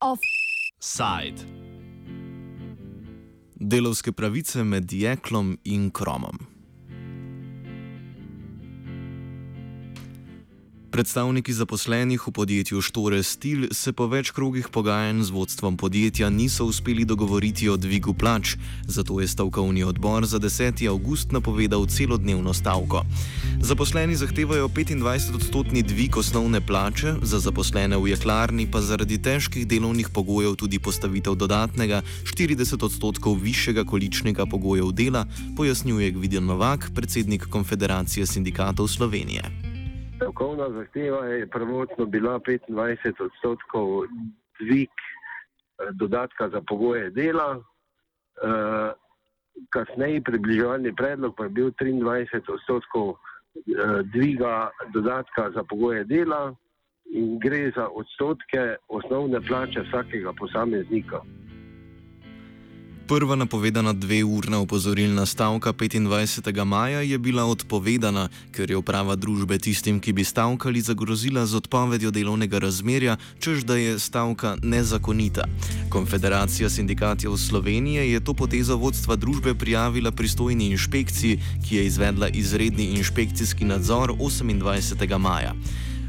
Offside. Delovske pravice med jeklom in kromom. Predstavniki zaposlenih v podjetju Štore Stil se po več krogih pogajanj z vodstvom podjetja niso uspeli dogovoriti o dvigu plač, zato je stavkovni odbor za 10. avgust napovedal celodnevno stavko. Zaposleni zahtevajo 25-odstotni dvig osnovne plače, za zaposlene v jeklarni pa zaradi težkih delovnih pogojev tudi postavitev dodatnega 40 odstotkov višjega količnega pogojev dela, pojasnjuje Gvidian Novak, predsednik Konfederacije sindikatov Slovenije. Stavkovna zahteva je prvotno bila 25 odstotkov dvig eh, dodatka za pogoje dela, eh, kasneje približevalni predlog pa je bil 23 odstotkov eh, dviga dodatka za pogoje dela in gre za odstotke osnovne plače vsakega posameznika. Prva napovedana dveurna opozorilna stavka 25. maja je bila odpovedana, ker je uprava družbe tistim, ki bi stavkali, zagrozila z odpovedjo delovnega razmerja, čež da je stavka nezakonita. Konfederacija sindikatov Slovenije je to potezo vodstva družbe prijavila pristojni inšpekciji, ki je izvedla izredni inšpekcijski nadzor 28. maja.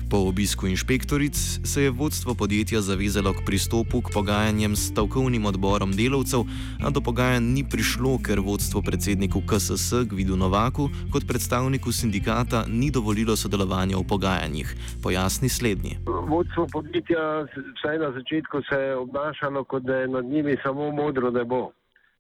Po obisku inšpektoric se je vodstvo podjetja zavezalo k pristopu k pogajanjem s stavkovnim odborom delavcev, a do pogajanj ni prišlo, ker vodstvo predsedniku KSS Gvidu Novaku kot predstavniku sindikata ni dovolilo sodelovanja v pogajanjih. Pojasni slednji. Vodstvo podjetja vsaj na začetku se je obnašalo, kot da je nad njimi samo modro nebo.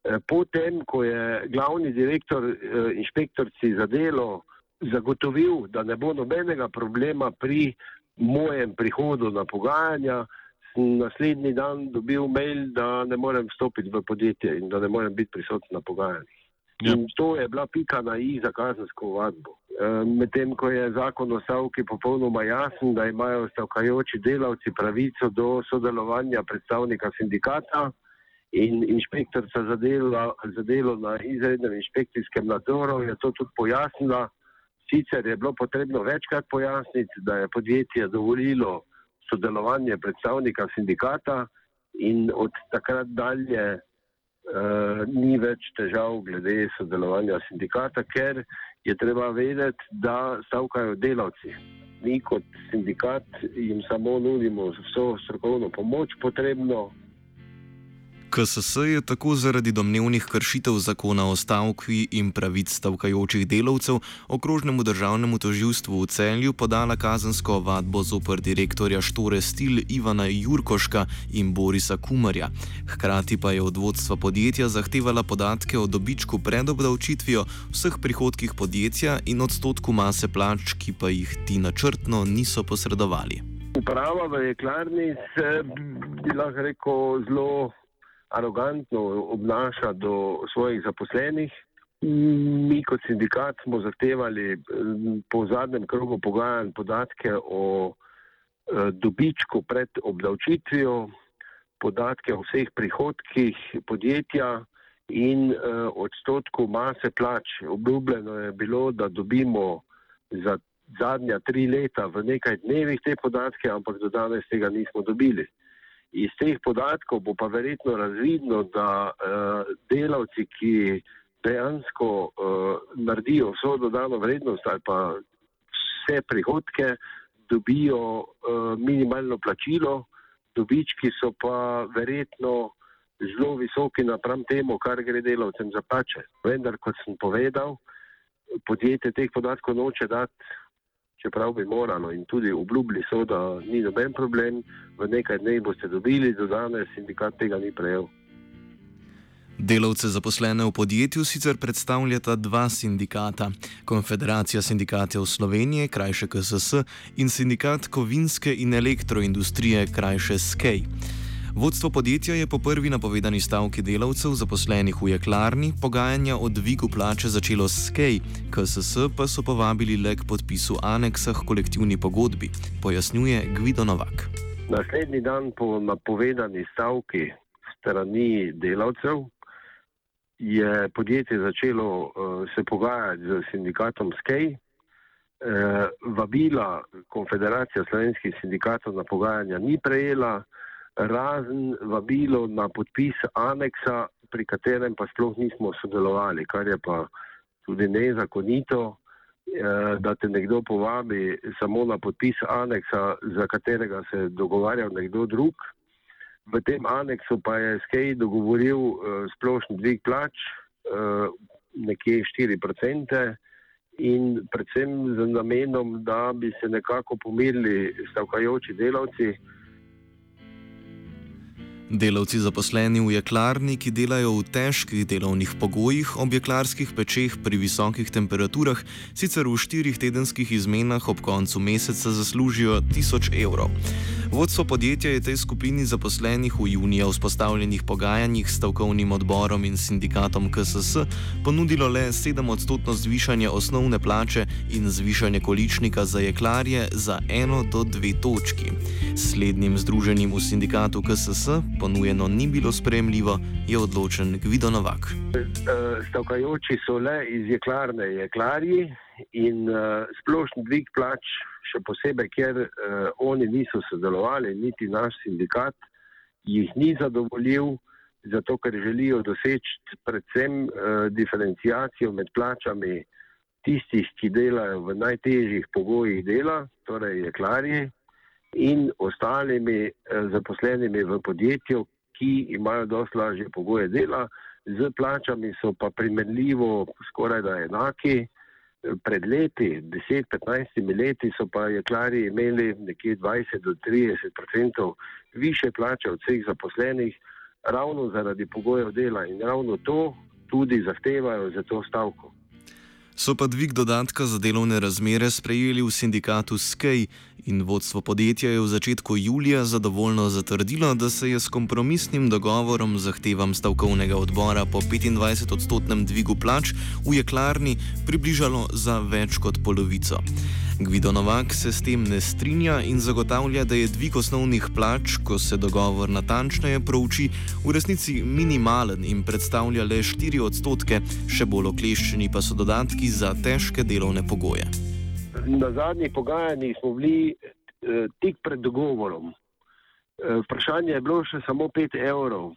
E, potem, ko je glavni direktor e, inšpektorci za delo zagotovil, da ne bo nobenega problema pri mojem prihodu na pogajanja, sem naslednji dan dobil mail, da ne morem vstopiti v podjetje in da ne morem biti prisoten na pogajanjih. Ja. In to je bila pika na i za kazensko vadbo. E, medtem, ko je zakon o stavki popolnoma jasen, da imajo stavkajoči delavci pravico do sodelovanja predstavnika sindikata in inšpektorca za delo, za delo na izrednem inšpekcijskem nadzoru, je to tudi pojasnila. Sicer je bilo potrebno večkrat pojasniti, da je podjetje dovolilo sodelovanje predstavnika sindikata in od takrat dalje uh, ni več težav glede sodelovanja sindikata, ker je treba vedeti, da stavkajo delavci. Mi kot sindikat jim samo nudimo vso strokovno pomoč potrebno, KSS je tako zaradi domnevnih kršitev zakona o stavki in pravic stavkajočih delavcev okrožnemu državnemu toživstvu v celju podala kazensko vadbo zoper direktorja Štore Stil Ivana Jurkoška in Borisa Kumarja. Hkrati pa je od vodstva podjetja zahtevala podatke o dobičku pred obdavčitvijo vseh prihodkih podjetja in odstotku mase plač, ki pa jih ti načrtno niso posredovali. Uprava v jeklarni se bi lahko rekel zelo arogantno obnaša do svojih zaposlenih. Mi kot sindikat smo zahtevali po zadnjem krogu pogajanj podatke o e, dobičku pred obdavčitvijo, podatke o vseh prihodkih podjetja in e, odstotku mase plač. Obljubljeno je bilo, da dobimo za zadnja tri leta v nekaj dnevih te podatke, ampak do danes tega nismo dobili. Iz teh podatkov bo pa verjetno razvidno, da uh, delavci, ki dejansko uh, naredijo vso dodano vrednost ali pa vse prihodke, dobijo uh, minimalno plačilo, dobički so pa verjetno zelo visoki napram temu, kar gre delavcem za plače. Vendar, kot sem povedal, podjetje teh podatkov noče dati čeprav bi moralo in tudi obljubili so, da ni noben problem, v nekaj dneh boste dobili, do danes sindikat tega ni prejel. Delavce zaposlene v podjetju sicer predstavljata dva sindikata: Konfederacija sindikatov Slovenije, krajše KSS, in sindikat kovinske in elektroindustrije, krajše SKEJ. Vodstvo podjetja je po prvi napovedani stavki delavcev zaposlenih v jeklarni pogajanja o dvigu plače začelo s SKEJ, KSS pa so povabili le k podpisu aneksa k kolektivni pogodbi, pojasnjuje Gvido Novak. Naslednji dan po napovedani stavki strani delavcev je podjetje začelo uh, se pogajati z sindikatom SKEJ. Uh, vabila Konfederacija slovenskih sindikatov na pogajanja ni prejela, razen vabilo na podpis aneksa, pri katerem pa sploh nismo sodelovali, kar je pa tudi nezakonito, uh, da te nekdo povabi samo na podpis aneksa, za katerega se je dogovarjal nekdo drug. V tem aneksu pa je Skej dogovoril uh, splošni dvig plač, uh, nekje 4%, in predvsem z namenom, da bi se nekako pomirili stavkajoči delavci. Delavci zaposleni v jeklarni, ki delajo v težkih delovnih pogojih ob jeklarskih pečeh pri visokih temperaturah, sicer v štirih tedenskih izmenah ob koncu meseca zaslužijo 1000 evrov. Vodstvo podjetja je tej skupini zaposlenih v junija vzpostavljenih pogajanjih s stavkovnim odborom in sindikatom KSS ponudilo le 7-odstotno zvišanje osnovne plače in zvišanje količnika za jeklarje za 1 do 2 točki. Slednjim združenim v sindikatu KSS ponujeno ni bilo spremljivo, je odločen Gvido Novak. Stavkajoči so le iz jeklarne jeklarji in uh, splošni dvig plač, še posebej, ker uh, oni niso sodelovali, niti naš sindikat jih ni zadovoljil, zato ker želijo doseči predvsem uh, diferencijacijo med plačami tistih, ki delajo v najtežjih pogojih dela, torej jeklarji in ostalimi eh, zaposlenimi v podjetju, ki imajo dosti lažje pogoje dela, z plačami so pa primerljivo skoraj da enaki. Pred leti, 10-15 leti, so pa jeklari imeli nekje 20 do 30 odstotkov više plače od vseh zaposlenih, ravno zaradi pogojev dela in ravno to tudi zahtevajo za to stavko. So pa dvig dodatka za delovne razmere sprejeli v sindikatu SKEJ in vodstvo podjetja je v začetku julija zadovoljno zatrdilo, da se je s kompromisnim dogovorom zahtevam stavkovnega odbora po 25-odstotnem dvigu plač v jeklarni približalo za več kot polovico. Gvido Novak se s tem ne strinja in zagotavlja, da je dvig osnovnih plač, ko se dogovor natančneje prouči, v resnici minimalen in predstavlja le 4 odstotke, še bolj okleščeni pa so dodatki za težke delovne pogoje. Na zadnjih pogajanjih smo bili eh, tik pred dogovorom. Eh, vprašanje je bilo še samo 5 evrov,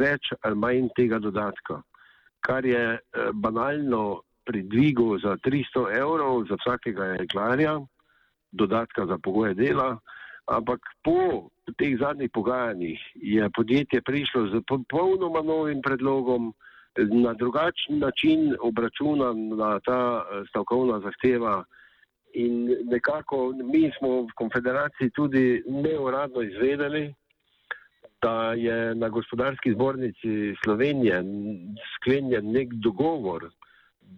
več ali manj tega dodatka, kar je eh, banalno pri dvigu za 300 evrov za vsakega jeklarja, dodatka za pogoje dela, ampak po teh zadnjih pogajanjih je podjetje prišlo z popolnoma novim predlogom, na drugačen način obračuna na ta eh, stavkovna zahteva. In nekako mi smo v konfederaciji tudi neuradno izvedeli, da je na gospodarski zbornici Slovenije sklenjen nek dogovor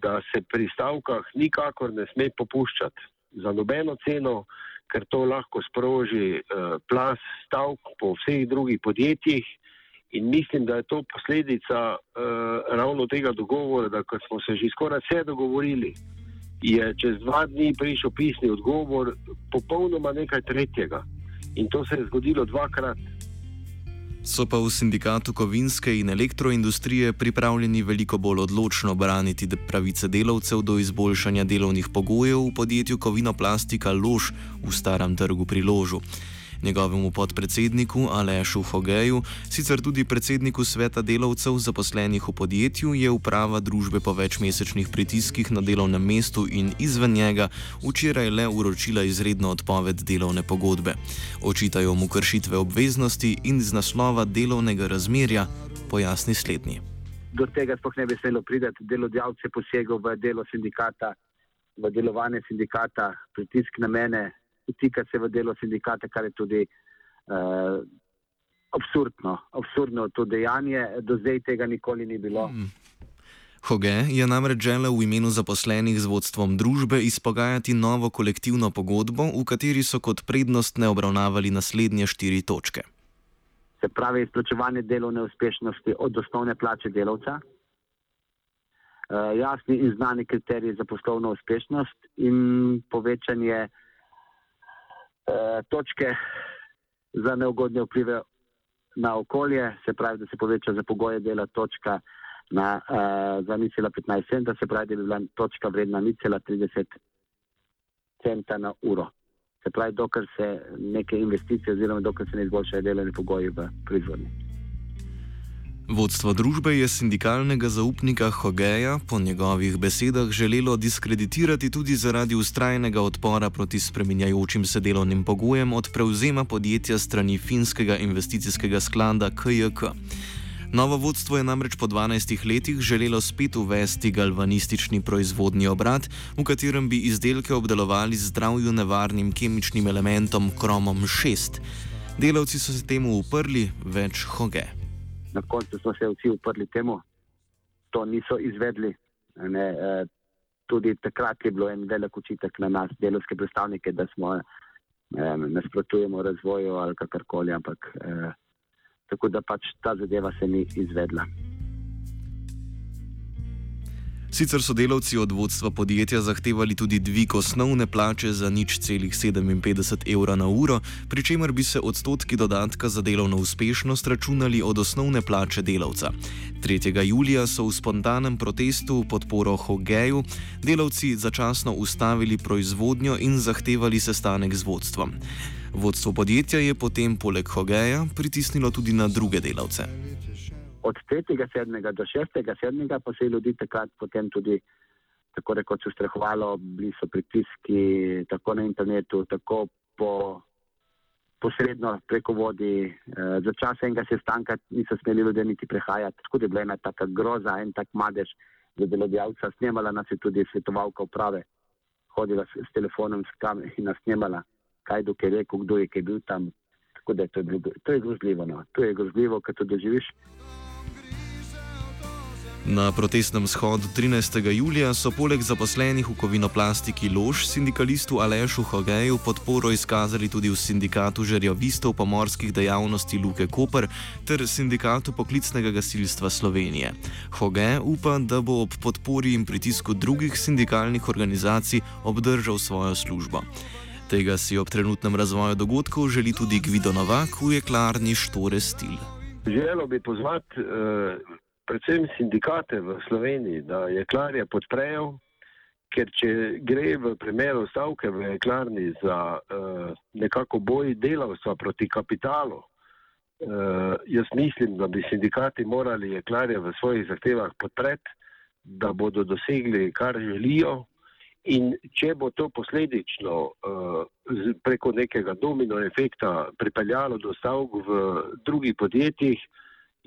da se pri stavkah nikakor ne sme popuščati za nobeno ceno, ker to lahko sproži uh, plas stavk po vseh drugih podjetjih. In mislim, da je to posledica uh, ravno tega dogovora, da smo se že skoraj vse dogovorili, je čez dva dni prišel pisni odgovor, popolnoma nekaj tretjega. In to se je zgodilo dvakrat. So pa v sindikatu kovinske in elektroindustrije pripravljeni veliko bolj odločno braniti pravice delavcev do izboljšanja delovnih pogojev v podjetju Kovinoplastika Lož v starem trgu pri Ložu njegovemu podpredsedniku Alešu Hogeju, sicer tudi predsedniku sveta delavcev zaposlenih v podjetju, je uprava družbe po večmesečnih pritiskih na delovnem mestu in izven njega včeraj le uročila izredno odpoved delovne pogodbe. Očitajo mu kršitve obveznosti in z naslova delovnega razmerja pojasni slednji. Do tega sploh ne bi smelo priti, delodajalce posegel v delo sindikata, v delovanje sindikata, pritisk na mene, vtika se v delo sindikata, kar je tudi uh, absurdno. Absurdno to dejanje, do zdaj tega nikoli ni bilo. Hmm. Hoge je namreč želel v imenu zaposlenih z vodstvom družbe izpogajati novo kolektivno pogodbo, v kateri so kot prednostne obravnavali naslednje štiri točke. Se pravi, izplačevanje delovne uspešnosti od osnovne plače delavca, uh, jasni in znani kriteriji za poslovno uspešnost in povečanje Eh, točke za neugodne vplive na okolje, se pravi, da se poveča za pogoje dela točka na, uh, za 0,15 centa, se pravi, da bi bila točka vredna 0,30 centa na uro. Se pravi, dokler se neke investicije oziroma dokler se ne izboljšajo delovni pogoji v proizvodnji. Vodstvo družbe je sindikalnega zaupnika Hogeja po njegovih besedah želelo diskreditirati tudi zaradi ustrajnega odpora proti spreminjajočim se delovnim pogojem od prevzema podjetja strani finskega investicijskega sklada KJK. Novo vodstvo je namreč po 12 letih želelo spet uvesti galvanistični proizvodni obrat, v katerem bi izdelke obdelovali z zdravju nevarnim kemičnim elementom kromom 6. Delavci so se temu uprli, več hoge. Na koncu smo se vsi uprli temu, to niso izvedli. Ne, eh, tudi takrat je bilo en velik učitek na nas, delovske predstavnike, da smo eh, nasprotujemo razvoju ali kakorkoli, ampak eh, tako da pač ta zadeva se ni izvedla. Sicer so delavci od vodstva podjetja zahtevali tudi dvig osnovne plače za nič celih 57 evra na uro, pri čemer bi se odstotki dodatka za delovno uspešnost računali od osnovne plače delavca. 3. julija so v spontanem protestu v podporo Hogeju delavci začasno ustavili proizvodnjo in zahtevali sestanek z vodstvom. Vodstvo podjetja je potem poleg Hogeja pritisnilo tudi na druge delavce. Od 3.7. do 6.7. pa se je ljudi takrat potem tudi tako rekoč ustrahovalo, bili so pritiski tako na internetu, tako po, posredno preko vodi. E, za čas enega sestanka niso smeli ljudje niti prehajati, tako da je bila ena taka groza, en tak madež za delodajalca. Snemala nas je tudi svetovalka uprave, hodila s, s telefonom s kam in nas snemala kaj do je rekel, kdo je, je bil tam. Tako da to je, bilo, to je grozljivo. No. To je grozljivo, kaj to doživiš. Na protestnem shodu 13. julija so poleg zaposlenih v kovinoplastiki Lož sindikalistu Alešu Hogeju podporo izkazali tudi v sindikatu žerjavistov pomorskih dejavnosti Luke Koper ter sindikatu poklicnega gasilstva Slovenije. Hoge upa, da bo ob podpori in pritisku drugih sindikalnih organizacij obdržal svojo službo. Tega si ob trenutnem razvoju dogodkov želi tudi Gvido Novak v jeklarni Štore Stil. Želel bi pozvati eh, predvsem sindikate v Sloveniji, da jeklarje podprejo, ker če gre v primeru stavke v jeklarni za eh, nekako boj delavstva proti kapitalu, eh, jaz mislim, da bi sindikati morali jeklarje v svojih zahtevah podpreti, da bodo dosegli, kar želijo. In če bo to posledično uh, preko nekega domino efekta pripeljalo do stavk v drugih podjetjih,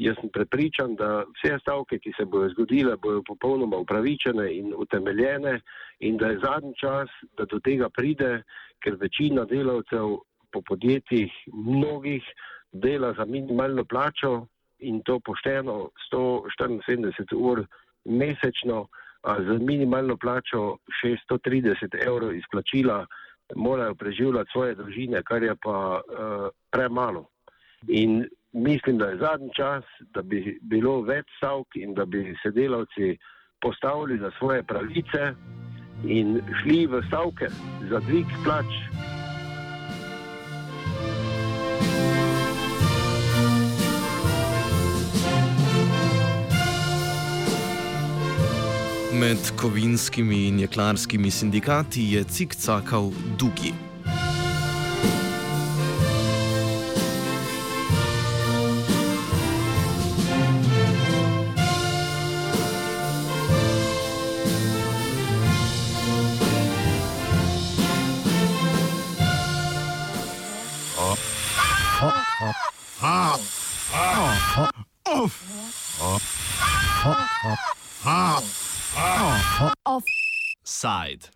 jaz sem prepričan, da vse stavke, ki se bodo zgodile, bodo popolnoma upravičene in utemeljene in da je zadnji čas, da do tega pride, ker večina delavcev po podjetjih mnogih dela za minimalno plačo in to pošteno 174 ur mesečno z minimalno plačo 630 evrov izplačila, morajo preživljati svoje družine, kar je pa uh, premalo. In mislim, da je zadnji čas, da bi bilo več stavk in da bi se delavci postavili za svoje pravice in šli v stavke za dvig plač. Med kovinskimi in jeklarskimi sindikati je cikcakal Dugi. Offside.